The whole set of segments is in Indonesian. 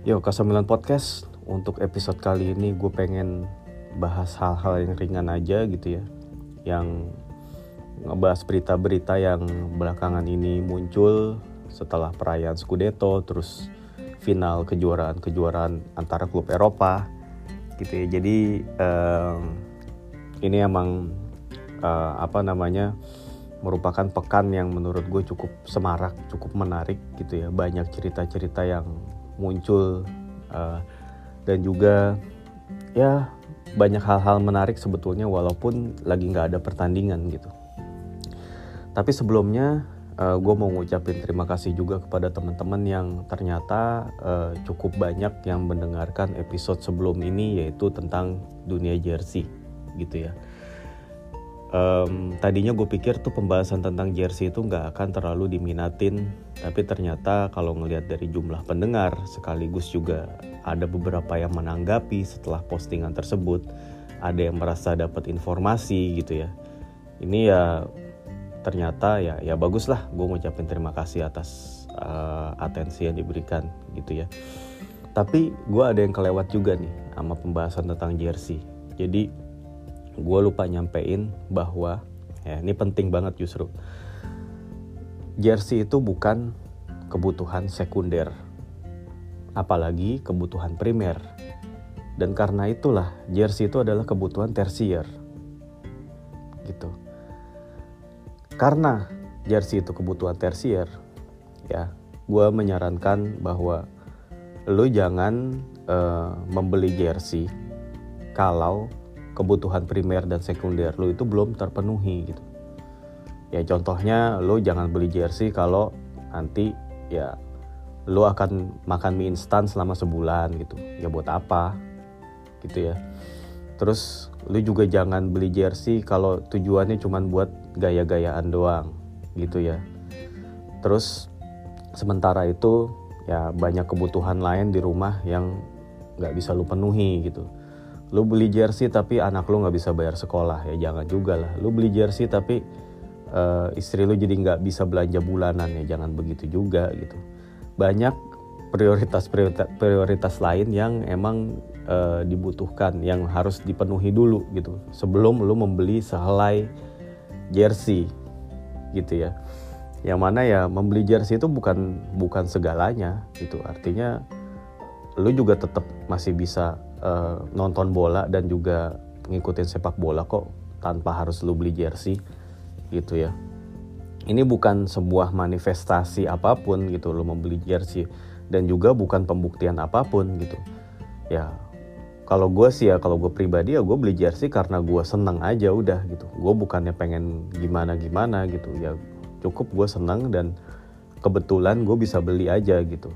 Yo, K9 Podcast untuk episode kali ini gue pengen bahas hal-hal yang ringan aja gitu ya. Yang ngebahas berita-berita yang belakangan ini muncul setelah perayaan Scudetto terus final kejuaraan-kejuaraan antara klub Eropa gitu ya. Jadi um, ini emang uh, apa namanya merupakan pekan yang menurut gue cukup semarak, cukup menarik gitu ya. Banyak cerita-cerita yang muncul uh, dan juga ya banyak hal-hal menarik sebetulnya walaupun lagi nggak ada pertandingan gitu. Tapi sebelumnya uh, gue mau ngucapin terima kasih juga kepada teman-teman yang ternyata uh, cukup banyak yang mendengarkan episode sebelum ini yaitu tentang dunia jersey gitu ya um, tadinya gue pikir tuh pembahasan tentang jersey itu nggak akan terlalu diminatin tapi ternyata kalau ngelihat dari jumlah pendengar sekaligus juga ada beberapa yang menanggapi setelah postingan tersebut ada yang merasa dapat informasi gitu ya. Ini ya ternyata ya ya bagus lah gue ngucapin terima kasih atas uh, atensi yang diberikan gitu ya. Tapi gue ada yang kelewat juga nih sama pembahasan tentang jersey. Jadi gue lupa nyampein bahwa ya ini penting banget justru. Jersey itu bukan kebutuhan sekunder apalagi kebutuhan primer. Dan karena itulah jersey itu adalah kebutuhan tersier. Gitu. Karena jersey itu kebutuhan tersier ya gue menyarankan bahwa lo jangan uh, membeli jersey kalau kebutuhan primer dan sekunder lo itu belum terpenuhi gitu. Ya contohnya lo jangan beli jersey kalau nanti ya lo akan makan mie instan selama sebulan gitu. Ya buat apa? Gitu ya. Terus lo juga jangan beli jersey kalau tujuannya cuma buat gaya-gayaan doang gitu ya. Terus sementara itu ya banyak kebutuhan lain di rumah yang nggak bisa lo penuhi gitu lu beli jersey tapi anak lu nggak bisa bayar sekolah. Ya jangan juga lah. Lu beli jersey tapi uh, istri lu jadi nggak bisa belanja bulanan. Ya jangan begitu juga gitu. Banyak prioritas prioritas, prioritas lain yang emang uh, dibutuhkan yang harus dipenuhi dulu gitu. Sebelum lu membeli sehelai jersey gitu ya. Yang mana ya membeli jersey itu bukan bukan segalanya gitu. Artinya lu juga tetap masih bisa uh, nonton bola dan juga ngikutin sepak bola kok tanpa harus lu beli jersey gitu ya. Ini bukan sebuah manifestasi apa pun gitu lo membeli jersey. Dan juga bukan pembuktian apa pun gitu. Ya kalau gue sih ya kalau gue pribadi ya gue beli jersey karena gue seneng aja udah gitu. Gue bukannya pengen gimana gimana gitu. Ya cukup gue seneng dan kebetulan gue bisa beli aja gitu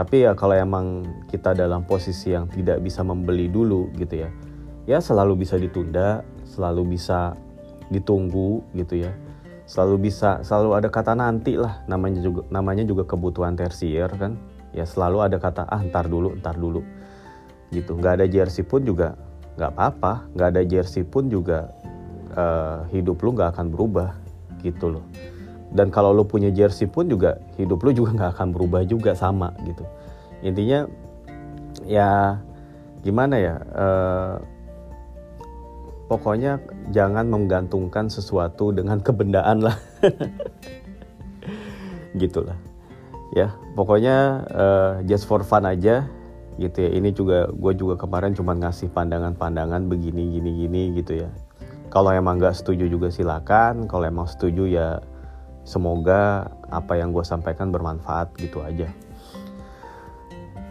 tapi ya kalau emang kita dalam posisi yang tidak bisa membeli dulu gitu ya ya selalu bisa ditunda selalu bisa ditunggu gitu ya. Selalu bisa selalu ada kata nanti lah namanya juga namanya juga kebutuhan tersier kan. Ya selalu ada kata ah ntar dulu ntar dulu. Gitu. Nggak ada jersey pun juga nggak apa-apa. Nggak ada jersey pun juga uh, hidup lu nggak akan berubah gitu loh dan kalau lo punya jersey pun juga hidup lo juga nggak akan berubah juga sama gitu. Intinya ya gimana ya uh, pokoknya jangan menggantungkan sesuatu dengan kebendaan lah. Gitulah. Ya pokoknya uh, just for fun aja gitu ya. Ini juga gue juga kemarin cuma ngasih pandangan-pandangan begini gini gini gitu ya. Kalau emang nggak setuju juga silakan kalau emang setuju ya semoga apa yang gue sampaikan bermanfaat gitu aja.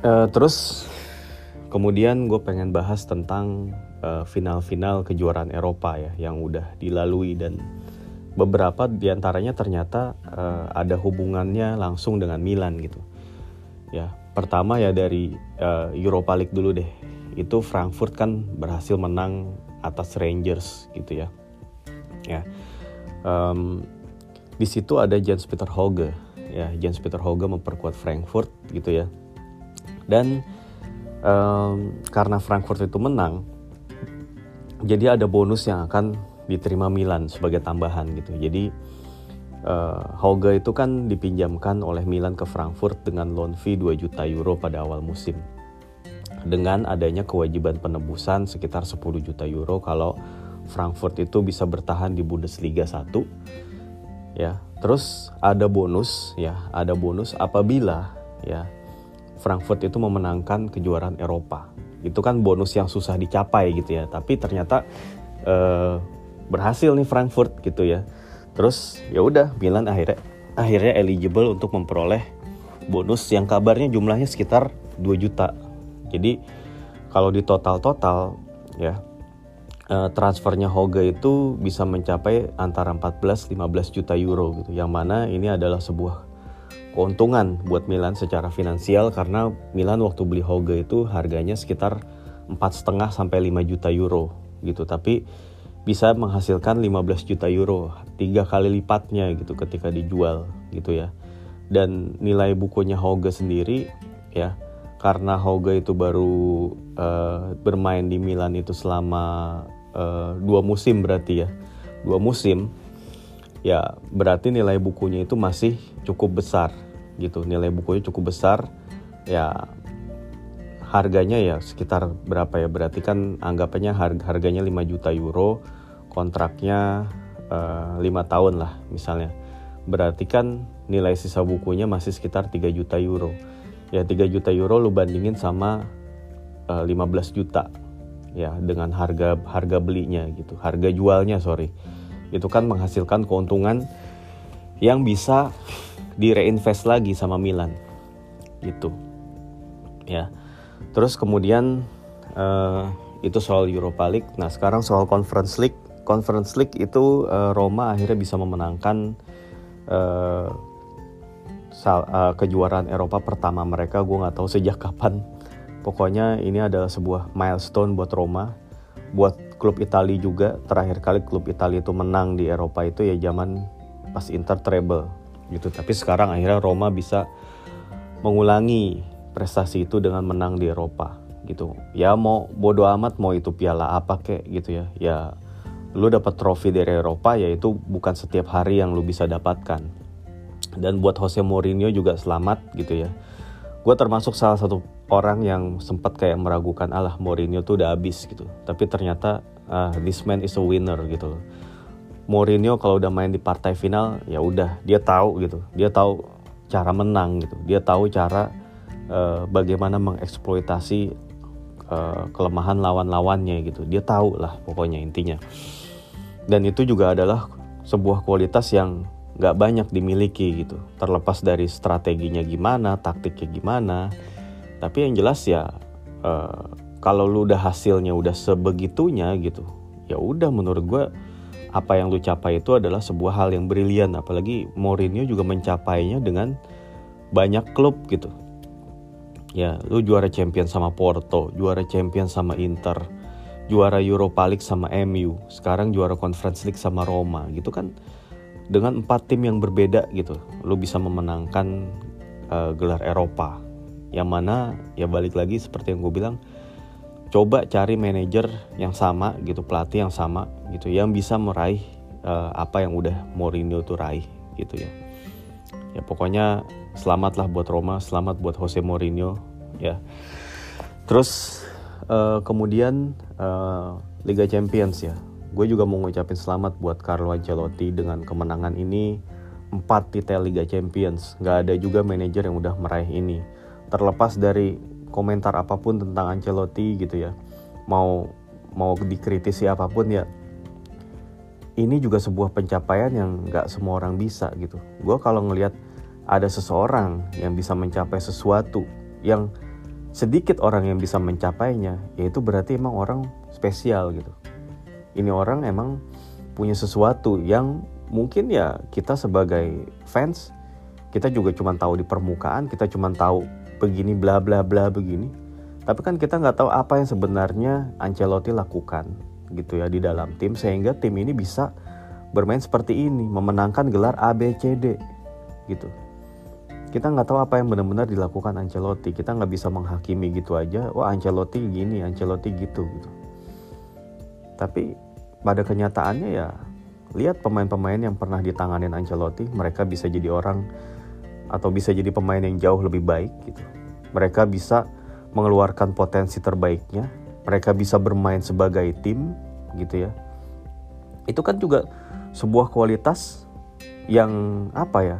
Uh, terus? Kemudian gue pengen bahas tentang uh, final-final kejuaraan Eropa ya yang udah dilalui dan beberapa di antaranya ternyata uh, ada hubungannya langsung dengan Milan gitu. Ya pertama ya dari uh, Europa League dulu deh. Itu Frankfurt kan berhasil menang atas Rangers gitu ya. Ya um, di situ ada Jens Peter Hoge ya Jens Peter Hoge memperkuat Frankfurt gitu ya dan um, karena Frankfurt itu menang jadi ada bonus yang akan diterima Milan sebagai tambahan gitu jadi uh, Hoga itu kan dipinjamkan oleh Milan ke Frankfurt dengan loan fee 2 juta euro pada awal musim. Dengan adanya kewajiban penebusan sekitar 10 juta euro kalau Frankfurt itu bisa bertahan di Bundesliga 1. Ya, terus ada bonus ya, ada bonus apabila ya Frankfurt itu memenangkan kejuaraan Eropa. Itu kan bonus yang susah dicapai gitu ya, tapi ternyata uh, berhasil nih Frankfurt gitu ya terus ya udah Milan akhirnya akhirnya eligible untuk memperoleh bonus yang kabarnya jumlahnya sekitar 2 juta jadi kalau di total-total ya eh, transfernya Hoga itu bisa mencapai antara 14-15 juta euro gitu yang mana ini adalah sebuah keuntungan buat Milan secara finansial karena Milan waktu beli Hoga itu harganya sekitar empat setengah sampai 5 juta euro gitu tapi bisa menghasilkan 15 juta euro, tiga kali lipatnya gitu ketika dijual gitu ya. Dan nilai bukunya Hoge sendiri ya, karena Hoge itu baru uh, bermain di Milan itu selama uh, dua musim berarti ya, dua musim ya berarti nilai bukunya itu masih cukup besar gitu, nilai bukunya cukup besar ya harganya ya sekitar berapa ya? Berarti kan anggapannya harga harganya 5 juta euro kontraknya eh, 5 tahun lah misalnya. Berarti kan nilai sisa bukunya masih sekitar 3 juta euro. Ya 3 juta euro lu bandingin sama uh, eh, 15 juta ya dengan harga harga belinya gitu harga jualnya sorry itu kan menghasilkan keuntungan yang bisa direinvest lagi sama Milan gitu ya Terus kemudian uh, itu soal Europa League. Nah sekarang soal Conference League. Conference League itu uh, Roma akhirnya bisa memenangkan uh, sal, uh, kejuaraan Eropa pertama mereka. Gue nggak tahu sejak kapan. Pokoknya ini adalah sebuah milestone buat Roma, buat klub Italia juga. Terakhir kali klub Italia itu menang di Eropa itu ya zaman pas Inter treble gitu. Tapi sekarang akhirnya Roma bisa mengulangi prestasi itu dengan menang di Eropa gitu ya mau bodo amat mau itu piala apa kek gitu ya ya lu dapat trofi dari Eropa ya itu bukan setiap hari yang lu bisa dapatkan dan buat Jose Mourinho juga selamat gitu ya gue termasuk salah satu orang yang sempat kayak meragukan Allah Mourinho tuh udah habis gitu. Tapi ternyata uh, this man is a winner gitu Mourinho kalau udah main di partai final ya udah dia tahu gitu. Dia tahu cara menang gitu. Dia tahu cara uh, bagaimana mengeksploitasi uh, kelemahan lawan-lawannya gitu. Dia tahu lah pokoknya intinya. Dan itu juga adalah sebuah kualitas yang nggak banyak dimiliki gitu. Terlepas dari strateginya gimana taktiknya gimana tapi yang jelas ya uh, kalau lu udah hasilnya udah sebegitunya gitu ya udah menurut gue apa yang lu capai itu adalah sebuah hal yang brilian. Apalagi Mourinho juga mencapainya dengan banyak klub gitu. Ya lu juara champion sama Porto juara champion sama Inter juara Europa League sama MU sekarang juara Conference League sama Roma gitu kan. Dengan empat tim yang berbeda gitu lu bisa memenangkan uh, gelar Eropa yang mana ya balik lagi seperti yang gue bilang coba cari manajer yang sama gitu pelatih yang sama gitu yang bisa meraih uh, apa yang udah Mourinho tuh raih gitu ya ya pokoknya selamatlah buat Roma, selamat buat Jose Mourinho ya. Terus uh, kemudian uh, Liga Champions ya. Gue juga mau ngucapin selamat buat Carlo Ancelotti dengan kemenangan ini empat titel Liga Champions. Gak ada juga manajer yang udah meraih ini. Terlepas dari komentar apa pun tentang Ancelotti gitu ya. Mau mau dikritisi apa pun ya ini juga sebuah pencapaian yang gak semua orang bisa gitu. Gue kalau ngelihat ada seseorang yang bisa mencapai sesuatu yang sedikit orang yang bisa mencapainya, yaitu berarti emang orang spesial gitu. Ini orang emang punya sesuatu yang mungkin ya kita sebagai fans kita juga cuma tahu di permukaan, kita cuma tahu begini bla bla bla begini. Tapi kan kita nggak tahu apa yang sebenarnya Ancelotti lakukan gitu ya di dalam tim sehingga tim ini bisa bermain seperti ini, memenangkan gelar ABCD gitu. Kita nggak tahu apa yang benar-benar dilakukan Ancelotti. Kita nggak bisa menghakimi gitu aja wah Ancelotti gini Ancelotti gitu gitu. Tapi pada kenyataannya ya lihat pemain-pemain yang pernah ditanganin Ancelotti mereka bisa jadi orang atau bisa jadi pemain yang jauh lebih baik gitu. Mereka bisa mengeluarkan potensi terbaiknya. Mereka bisa bermain sebagai tim gitu ya. Itu kan juga sebuah kualitas yang apa ya?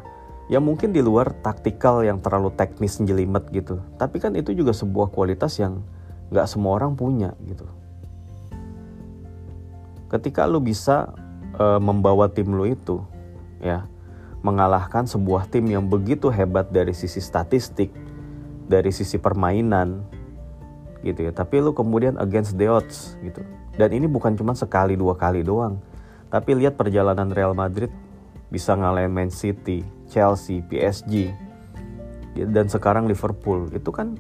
Ya mungkin di luar taktikal yang terlalu teknis jelimet gitu. Tapi kan itu juga sebuah kualitas yang nggak semua orang punya gitu. Ketika lu bisa uh, membawa tim lu itu ya mengalahkan sebuah tim yang begitu hebat dari sisi statistik dari sisi permainan gitu ya. Tapi lu kemudian against the odds gitu. Dan ini bukan cuma sekali dua kali doang. Tapi lihat perjalanan Real Madrid bisa ngalahin Man City, Chelsea, PSG dan sekarang Liverpool. Itu kan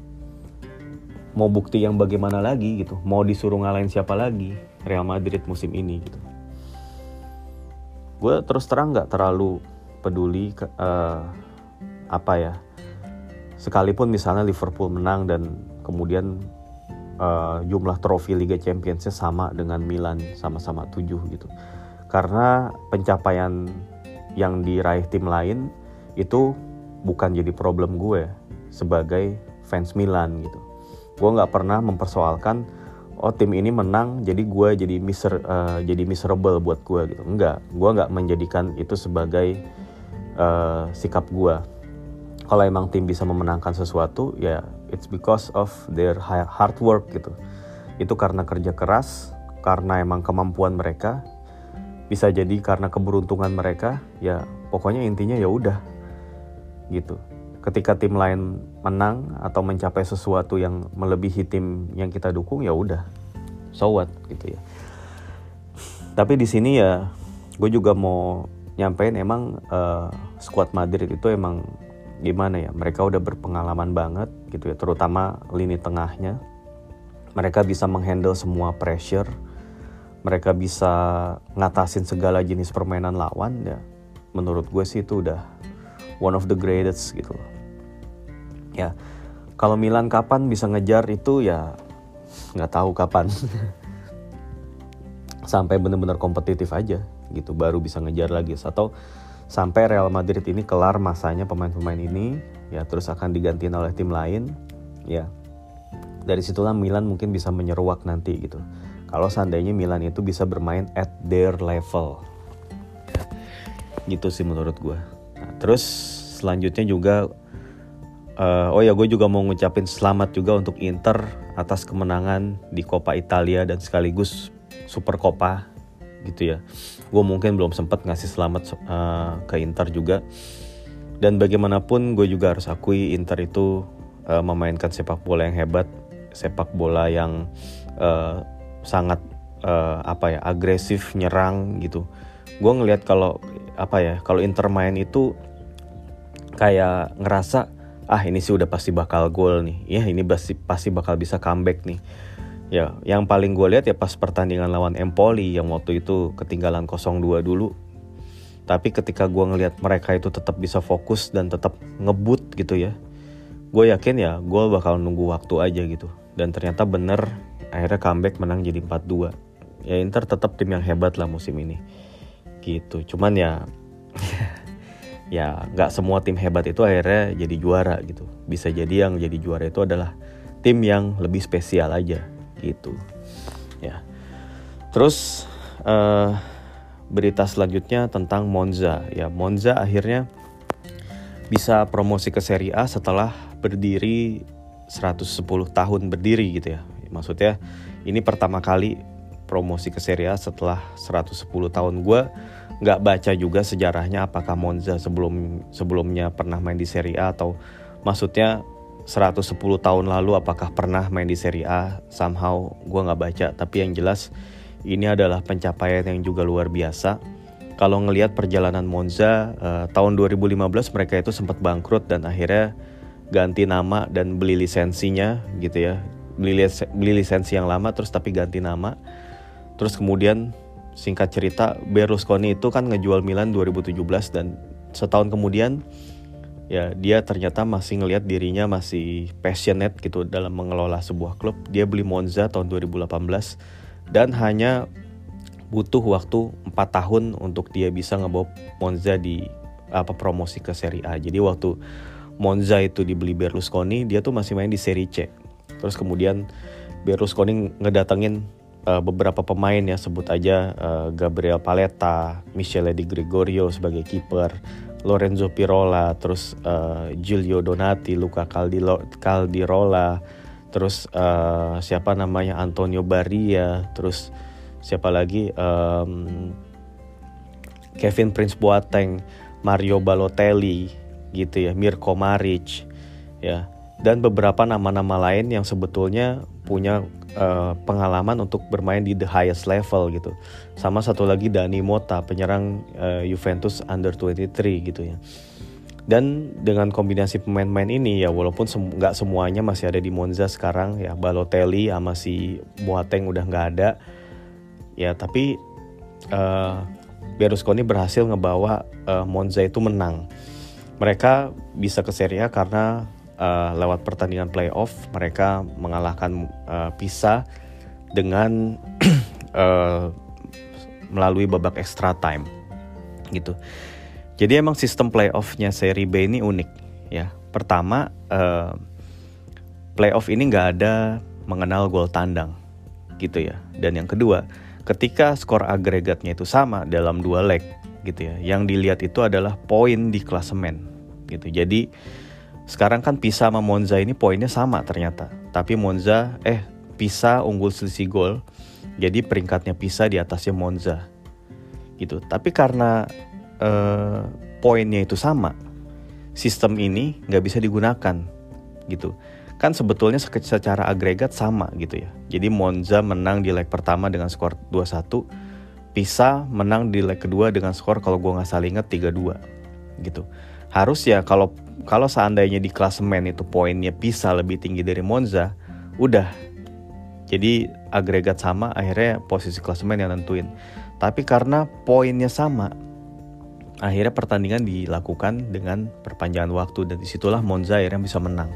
mau bukti yang bagaimana lagi gitu. Mau disuruh ngalahin siapa lagi Real Madrid musim ini gitu. Gue terus terang nggak terlalu peduli ke, uh, apa ya sekalipun misalnya Liverpool menang dan kemudian uh, jumlah trofi Liga Championsnya sama dengan Milan sama-sama tujuh gitu. Karena pencapaian yang diraih tim lain itu bukan jadi problem gue sebagai fans Milan gitu. Gue nggak pernah mempersoalkan oh tim ini menang jadi gue jadi miser uh, jadi miserable buat gue gitu. Enggak gue nggak menjadikan itu sebagai uh, sikap gue kalau emang tim bisa memenangkan sesuatu ya it's because of their hard work gitu. Itu karena kerja keras karena emang kemampuan mereka. Bisa jadi karena keberuntungan mereka ya pokoknya intinya ya udah gitu. Ketika tim lain menang atau mencapai sesuatu yang melebihi tim yang kita dukung ya udah. So what gitu ya. Tapi di sini ya gue juga mau nyampein emang uh, squad Madrid itu emang gimana ya mereka udah berpengalaman banget gitu ya terutama lini tengahnya mereka bisa menghandle semua pressure mereka bisa ngatasin segala jenis permainan lawan ya menurut gue sih itu udah one of the greatest gitu loh. Ya, kalau Milan kapan bisa ngejar itu ya nggak tahu kapan. sampai benar-benar kompetitif aja gitu baru bisa ngejar lagi. Atau sampai Real Madrid ini kelar masanya pemain-pemain ini ya terus akan digantiin oleh tim lain ya. Dari situlah Milan mungkin bisa menyeruak nanti gitu. Kalau seandainya Milan itu bisa bermain at their level. Gitu sih menurut gue nah, terus selanjutnya juga uh, oh ya gue juga mau ngucapin selamat juga untuk Inter atas kemenangan di Coppa Italia dan sekaligus Super Coppa gitu ya gue mungkin belum sempat ngasih selamat uh, ke Inter juga. Dan bagaimanapun gue juga harus akui Inter itu uh, memainkan sepak bola yang hebat sepak bola yang uh, sangat uh, apa ya agresif nyerang gitu. Gue ngelihat kalau apa ya kalau Inter main itu kayak ngerasa ah ini sih udah pasti bakal gol nih. Ya ini pasti pasti bakal bisa comeback nih ya yang paling gue lihat ya pas pertandingan lawan Empoli yang waktu itu ketinggalan 0-2 dulu. Tapi ketika gue ngelihat mereka itu tetap bisa fokus dan tetap ngebut gitu ya gue yakin ya gue bakal nunggu waktu aja gitu. Dan ternyata bener akhirnya comeback menang jadi 4-2 ya Inter tetap tim yang hebat lah musim ini. Gitu cuman ya ya nggak semua tim hebat itu akhirnya jadi juara gitu. Bisa jadi yang jadi juara itu adalah tim yang lebih spesial aja gitu. Ya. Terus uh, berita selanjutnya tentang Monza. Ya Monza akhirnya bisa promosi ke Serie A setelah berdiri 110 tahun berdiri gitu ya. Maksudnya ini pertama kali promosi ke Serie A setelah 110 tahun. Gue nggak baca juga sejarahnya apakah Monza sebelum sebelumnya pernah main di Serie A atau maksudnya 110 tahun lalu apakah pernah main di Serie A? Somehow gue nggak baca. Tapi yang jelas ini adalah pencapaian yang juga luar biasa. Kalau ngelihat perjalanan Monza uh, tahun 2015 mereka itu sempat bangkrut dan akhirnya ganti nama dan beli lisensinya gitu ya. Beli, beli lisensi yang lama terus tapi ganti nama. Terus kemudian singkat cerita Berlusconi itu kan ngejual Milan 2017 dan setahun kemudian ya dia ternyata masih ngelihat dirinya masih passionate gitu dalam mengelola sebuah klub. Dia beli Monza tahun 2018 dan hanya butuh waktu 4 tahun untuk dia bisa ngebawa Monza di apa promosi ke Serie A. Jadi waktu Monza itu dibeli Berlusconi, dia tuh masih main di Serie C. Terus kemudian Berlusconi ngedatengin uh, beberapa pemain ya sebut aja uh, Gabriel Paletta, Michele Di Gregorio sebagai kiper, Lorenzo Pirola, terus uh, Giulio Donati, Luca Caldilo, Caldirola, terus uh, siapa namanya Antonio Barria, terus siapa lagi um, Kevin Prince Boateng, Mario Balotelli, gitu ya, Mirko Maric, ya, dan beberapa nama-nama lain yang sebetulnya punya uh, pengalaman untuk bermain di the highest level gitu. Sama satu lagi Dani Mota, penyerang uh, Juventus under 23 gitu ya. Dan dengan kombinasi pemain-pemain ini ya walaupun nggak sem semuanya masih ada di Monza sekarang ya Balotelli sama si Boateng udah nggak ada ya tapi uh, Berlusconi berhasil ngebawa uh, Monza itu menang. Mereka bisa ke Serie A karena uh, lewat pertandingan playoff mereka mengalahkan uh, Pisa dengan uh, melalui babak extra time gitu. Jadi emang sistem playoffnya seri B ini unik ya. Pertama uh, playoff ini nggak ada mengenal gol tandang gitu ya. Dan yang kedua ketika skor agregatnya itu sama dalam dua leg gitu ya. Yang dilihat itu adalah poin di klasemen gitu. Jadi sekarang kan Pisa sama Monza ini poinnya sama ternyata. Tapi Monza eh Pisa unggul selisih gol. Jadi peringkatnya Pisa di atasnya Monza. Gitu. Tapi karena eh, poinnya itu sama, sistem ini nggak bisa digunakan gitu. Kan sebetulnya secara agregat sama gitu ya. Jadi Monza menang di leg pertama dengan skor 2-1. Pisa menang di leg kedua dengan skor kalau gue nggak salah ingat 3-2 gitu. Harus ya kalau kalau seandainya di klasemen itu poinnya bisa lebih tinggi dari Monza, udah. Jadi agregat sama, akhirnya posisi klasemen yang nentuin. Tapi karena poinnya sama, akhirnya pertandingan dilakukan dengan perpanjangan waktu dan di situlah Monza akhirnya bisa menang.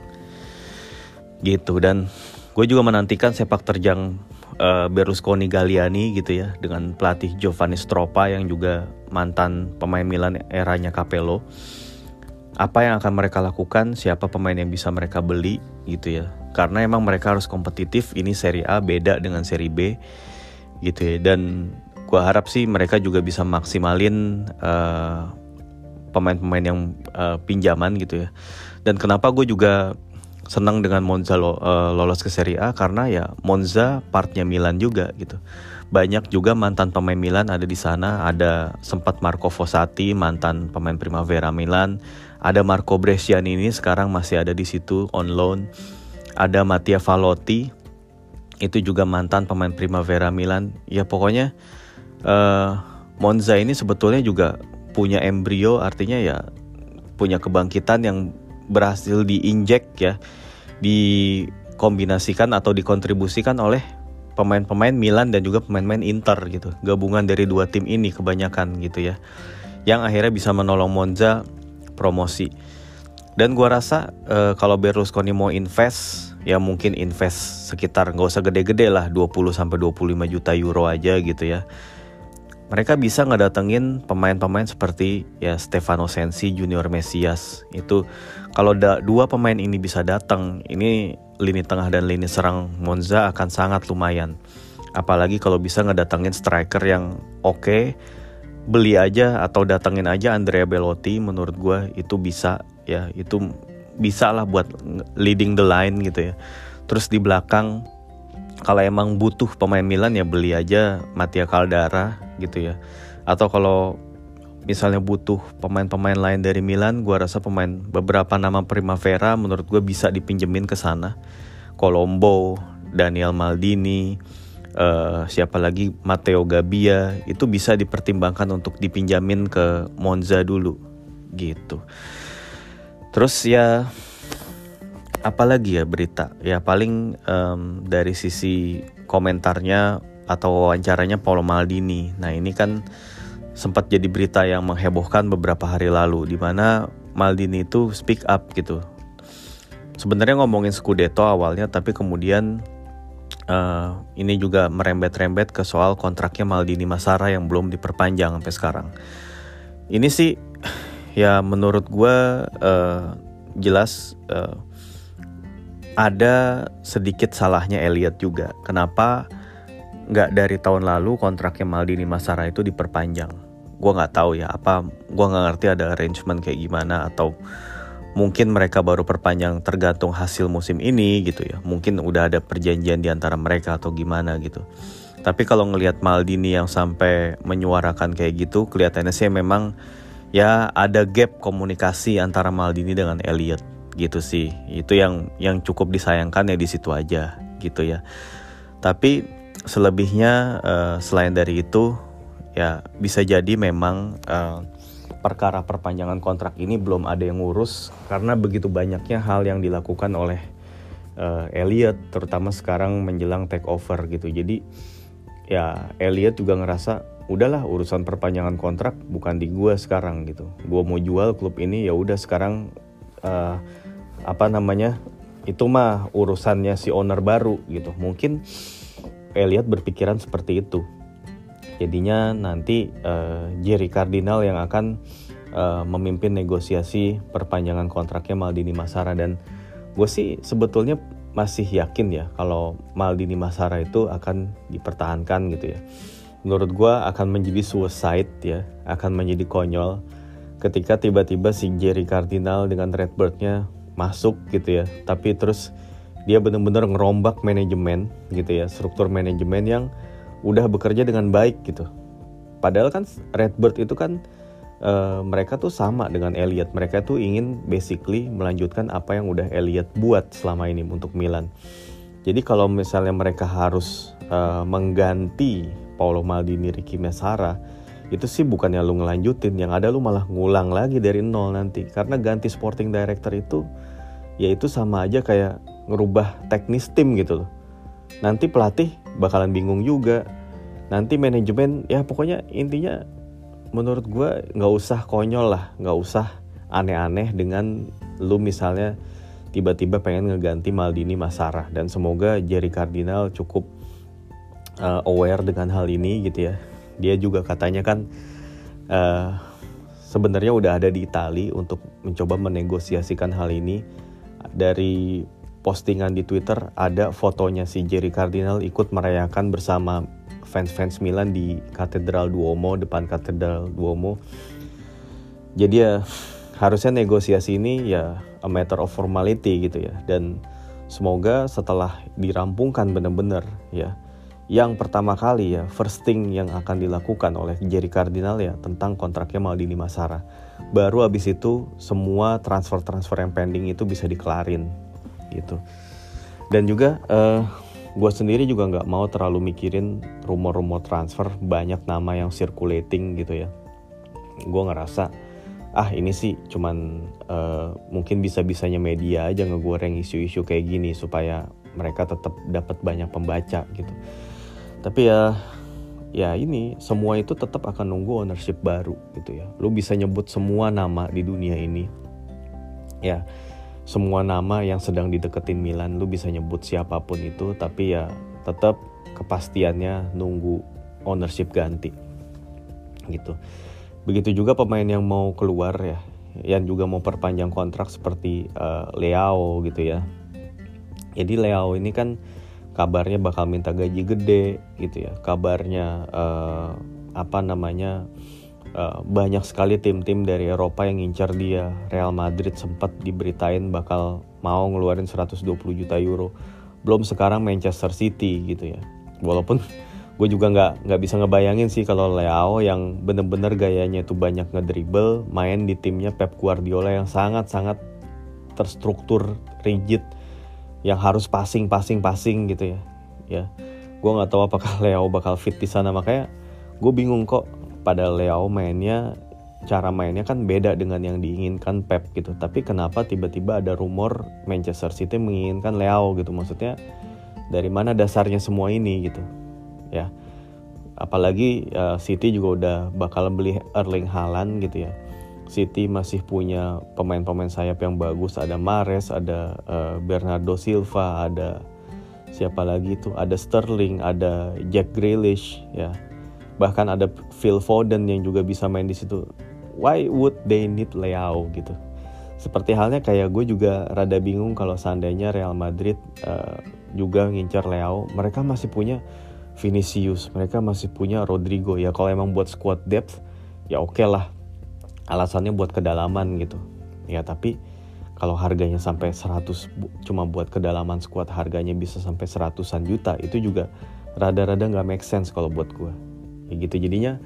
Gitu dan gue juga menantikan sepak terjang uh, Berlusconi Galliani gitu ya dengan pelatih Giovanni Stropa yang juga mantan pemain Milan eranya Capello apa yang akan mereka lakukan, siapa pemain yang bisa mereka beli gitu ya. Karena emang mereka harus kompetitif, ini seri A beda dengan seri B gitu ya. Dan gua harap sih mereka juga bisa maksimalin eh, pemain-pemain yang uh, pinjaman gitu ya. Dan kenapa gue juga senang dengan Monza lo, uh, lolos ke Serie A karena ya Monza partnya Milan juga gitu. Banyak juga mantan pemain Milan ada di sana, ada sempat Marco Fossati mantan pemain Primavera Milan, ada Marco Bresciani ini sekarang masih ada di situ on loan. Ada Mattia Valotti itu juga mantan pemain Primavera Milan. Ya pokoknya uh, Monza ini sebetulnya juga punya embrio artinya ya punya kebangkitan yang berhasil diinjek ya dikombinasikan atau dikontribusikan oleh pemain-pemain Milan dan juga pemain-pemain Inter gitu gabungan dari dua tim ini kebanyakan gitu ya yang akhirnya bisa menolong Monza promosi. Dan gua rasa uh, kalau Berlusconi mau invest ya mungkin invest sekitar nggak usah gede-gede lah 20 sampai 25 juta euro aja gitu ya. Mereka bisa ngedatengin pemain-pemain seperti ya Stefano Sensi, Junior Mesias. Itu kalau dua pemain ini bisa datang, ini lini tengah dan lini serang Monza akan sangat lumayan. Apalagi kalau bisa ngedatengin striker yang oke, okay, beli aja atau datengin aja Andrea Belotti menurut gue itu bisa ya. Itu bisa lah buat leading the line gitu ya. Terus di belakang kalau emang butuh pemain Milan ya beli aja Mattia Caldara gitu ya. Atau kalau misalnya butuh pemain-pemain lain dari Milan gue rasa pemain beberapa nama Primavera menurut gue bisa dipinjemin ke sana. Colombo Daniel Maldini uh, siapa lagi Matteo Gabbia itu bisa dipertimbangkan untuk dipinjamin ke Monza dulu gitu. Terus ya apalagi ya berita ya paling um, dari sisi komentarnya atau wawancaranya Paolo Maldini. Nah ini kan sempat jadi berita yang menghebohkan beberapa hari lalu di mana Maldini itu speak up gitu. Sebenarnya ngomongin Scudetto awalnya tapi kemudian uh, ini juga merembet-rembet ke soal kontraknya Maldini Masara yang belum diperpanjang sampai sekarang. Ini sih ya menurut gue uh, jelas uh, ada sedikit salahnya Elliot juga. Kenapa nggak dari tahun lalu kontraknya Maldini Masara itu diperpanjang? Gue nggak tahu ya apa. Gue nggak ngerti ada arrangement kayak gimana atau mungkin mereka baru perpanjang tergantung hasil musim ini gitu ya. Mungkin udah ada perjanjian di antara mereka atau gimana gitu. Tapi kalau ngelihat Maldini yang sampai menyuarakan kayak gitu, kelihatannya sih memang ya ada gap komunikasi antara Maldini dengan Elliot gitu sih. Itu yang yang cukup disayangkan ya di situ aja gitu ya. Tapi selebihnya uh, selain dari itu ya bisa jadi memang uh, perkara perpanjangan kontrak ini belum ada yang ngurus karena begitu banyaknya hal yang dilakukan oleh uh, Elliot terutama sekarang menjelang take over gitu. Jadi ya Elliot juga ngerasa udahlah urusan perpanjangan kontrak bukan di gue sekarang gitu. Gue mau jual klub ini ya udah sekarang uh, apa namanya itu mah urusannya si owner baru gitu. Mungkin Elliot berpikiran seperti itu Jadinya nanti uh, Jerry Cardinal yang akan uh, memimpin negosiasi perpanjangan kontraknya Maldini Masara dan gue sih sebetulnya masih yakin ya kalau Maldini Masara itu akan dipertahankan gitu ya. Menurut gue akan menjadi suicide ya, akan menjadi konyol ketika tiba-tiba si Jerry Cardinal dengan Redbirdnya masuk gitu ya. Tapi terus dia benar-benar ngerombak manajemen gitu ya, struktur manajemen yang udah bekerja dengan baik gitu. Padahal kan Redbird itu kan uh, mereka tuh sama dengan Elliot. Mereka tuh ingin basically melanjutkan apa yang udah Elliot buat selama ini untuk Milan. Jadi kalau misalnya mereka harus uh, mengganti Paolo Maldini, Ricky Mesara, itu sih bukannya lu ngelanjutin, yang ada lu malah ngulang lagi dari nol nanti. Karena ganti sporting director itu, ya itu sama aja kayak ngerubah teknis tim gitu loh. Nanti pelatih bakalan bingung juga. Nanti manajemen ya pokoknya intinya menurut gue nggak usah konyol lah. Nggak usah aneh-aneh dengan lu misalnya tiba-tiba pengen ngeganti Maldini Masara dan semoga Jerry Cardinal cukup uh, aware dengan hal ini gitu ya. Dia juga katanya kan uh, sebenarnya udah ada di Itali untuk mencoba menegosiasikan hal ini. Dari postingan di Twitter ada fotonya si Jerry Cardinal ikut merayakan bersama fans-fans Milan di Katedral Duomo depan Katedral Duomo. Jadi ya harusnya negosiasi ini ya a matter of formality gitu ya dan semoga setelah dirampungkan benar-benar ya yang pertama kali ya first thing yang akan dilakukan oleh Jerry Cardinal ya tentang kontraknya Maldini Masara. Baru abis itu semua transfer-transfer yang pending itu bisa dikelarin gitu. Dan juga uh, eh, gue sendiri juga nggak mau terlalu mikirin rumor-rumor transfer banyak nama yang circulating gitu ya. Gue ngerasa ah ini sih cuman uh, mungkin bisa-bisanya media aja ngegoreng isu-isu kayak gini supaya mereka tetap dapat banyak pembaca gitu. Tapi ya ya ini semua itu tetap akan nunggu ownership baru gitu ya. Lu bisa nyebut semua nama di dunia ini. Ya semua nama yang sedang dideketin Milan lu bisa nyebut siapa pun itu tapi ya tetap kepastiannya nunggu ownership ganti. Gitu. Begitu juga pemain yang mau keluar ya yang juga mau perpanjang kontrak seperti uh, Leao gitu ya. Jadi Leao ini kan kabarnya bakal minta gaji gede gitu ya. Kabarnya uh, apa namanya uh, banyak sekali tim-tim dari Eropa yang ngincar dia. Real Madrid sempat diberitain bakal mau ngeluarin 120 juta euro. Belum sekarang Manchester City gitu ya. Walaupun gue juga nggak nggak bisa ngebayangin sih kalau Leao yang bener-bener gayanya itu banyak ngedribble main di timnya Pep Guardiola yang sangat-sangat terstruktur rigid yang harus passing passing passing gitu ya ya gue nggak tahu apakah Leo bakal fit di sana makanya gue bingung kok pada Leo mainnya cara mainnya kan beda dengan yang diinginkan Pep gitu. Tapi kenapa tiba-tiba ada rumor Manchester City menginginkan Leo gitu? Maksudnya dari mana dasarnya semua ini gitu? Ya. Apalagi uh, City juga udah bakal beli Erling Haaland gitu ya. City masih punya pemain-pemain sayap yang bagus, ada Mares, ada uh, Bernardo Silva, ada siapa lagi itu ada Sterling ada Jack Grealish ya bahkan ada Phil Foden yang juga bisa main di situ. Why would they need Leao gitu? Seperti halnya kayak gue juga rada bingung kalau seandainya Real Madrid uh, juga ngincar Leao. Mereka masih punya Vinicius mereka masih punya Rodrigo. Ya kalau emang buat squad depth ya oke okay lah. Alasannya buat kedalaman gitu. Ya tapi kalau harganya sampai 100 cuma buat kedalaman squad harganya bisa sampai seratusan juta itu juga rada-rada nggak make sense kalau buat gue ya gitu. Jadinya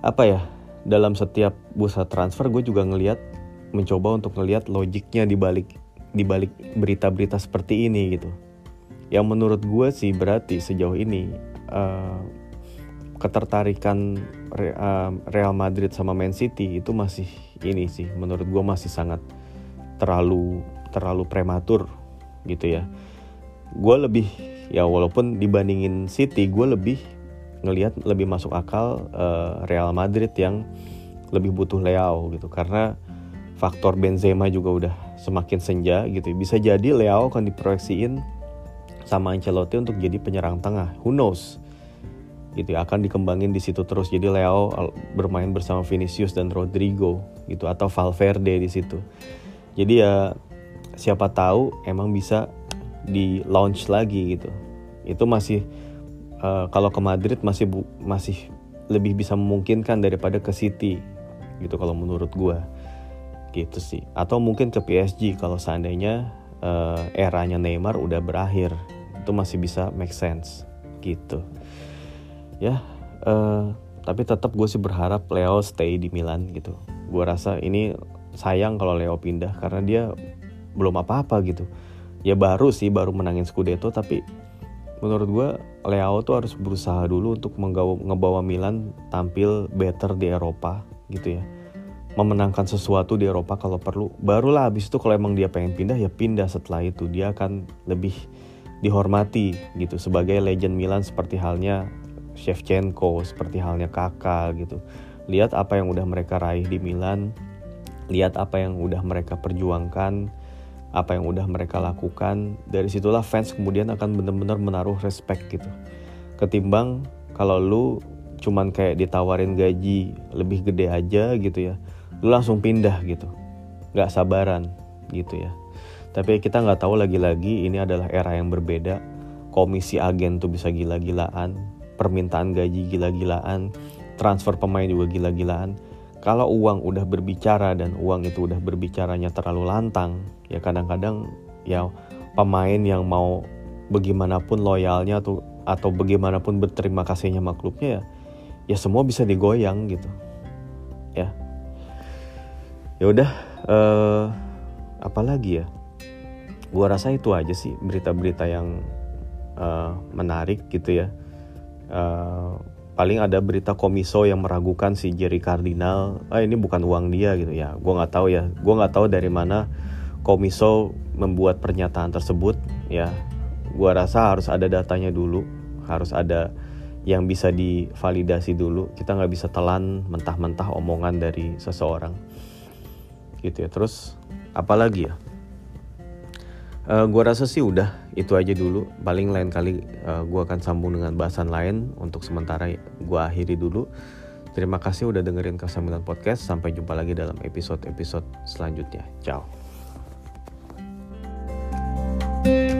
apa ya dalam setiap bursa transfer gue juga ngelihat mencoba untuk ngelihat logiknya di balik di balik berita-berita seperti ini gitu. Yang menurut gue sih berarti sejauh ini uh, ketertarikan eh, Real Madrid sama Man City itu masih ini sih menurut gue masih sangat terlalu terlalu prematur gitu ya. Gue lebih ya walaupun dibandingin City gue lebih ngelihat lebih masuk akal uh, Real Madrid yang lebih butuh Leao gitu. Karena faktor Benzema juga udah semakin senja gitu. Bisa jadi Leao akan diproyeksiin sama Ancelotti untuk jadi penyerang tengah. Who knows? Gitu akan dikembangin di situ terus. Jadi Leo bermain bersama Vinicius dan Rodrigo gitu atau Valverde di situ. Jadi ya siapa tahu emang bisa di launch lagi gitu. Itu masih uh, kalau ke Madrid masih bu, masih lebih bisa memungkinkan daripada ke City gitu kalau menurut gue gitu sih. Atau mungkin ke PSG kalau seandainya uh, eranya Neymar udah berakhir. Itu masih bisa make sense gitu. Ya uh, tapi tetap gue sih berharap Leo stay di Milan gitu. Gue rasa ini sayang kalau Leo pindah karena dia belum apa-apa gitu. Ya baru sih baru menangin Scudetto tapi menurut gue Leo tuh harus berusaha dulu untuk menggawa, ngebawa Milan tampil better di Eropa gitu ya. Memenangkan sesuatu di Eropa kalau perlu. Barulah habis itu kalau emang dia pengen pindah ya pindah. Setelah itu dia akan lebih dihormati gitu. Sebagai legend Milan seperti halnya Shevchenko seperti halnya Kakak gitu. Lihat apa yang udah mereka raih di Milan. Lihat apa yang udah mereka perjuangkan apa yang udah mereka lakukan. Dari situlah fans kemudian akan benar-benar menaruh respect gitu. Ketimbang kalau lu cuman kayak ditawarin gaji lebih gede aja gitu ya lu langsung pindah gitu. Nggak sabaran gitu ya. Tapi kita nggak tahu lagi-lagi ini adalah era yang berbeda. Komisi agen tuh bisa gila-gilaan permintaan gaji gila-gilaan, transfer pemain juga gila-gilaan. Kalau uang udah berbicara dan uang itu udah berbicaranya terlalu lantang, ya kadang-kadang ya pemain yang mau bagaimanapun loyalnya atau atau bagaimanapun berterima kasihnya sama klubnya ya, ya semua bisa digoyang gitu. Ya. Ya udah uh, apa lagi ya? Gua rasa itu aja sih berita-berita yang uh, menarik gitu ya uh, paling ada berita komiso yang meragukan si Jerry Cardinal ah ini bukan uang dia gitu ya gue nggak tahu ya gue nggak tahu dari mana komiso membuat pernyataan tersebut ya. Gue rasa harus ada datanya dulu harus ada yang bisa divalidasi dulu. Kita nggak bisa telan mentah-mentah omongan dari seseorang. Gitu ya. Terus apalagi ya? Uh, gua rasa sih udah itu aja dulu. Paling lain kali uh, gua akan sambung dengan bahasan lain untuk sementara gua akhiri dulu. Terima kasih udah dengerin Kasamilan Podcast. Sampai jumpa lagi dalam episode-episode selanjutnya. Ciao you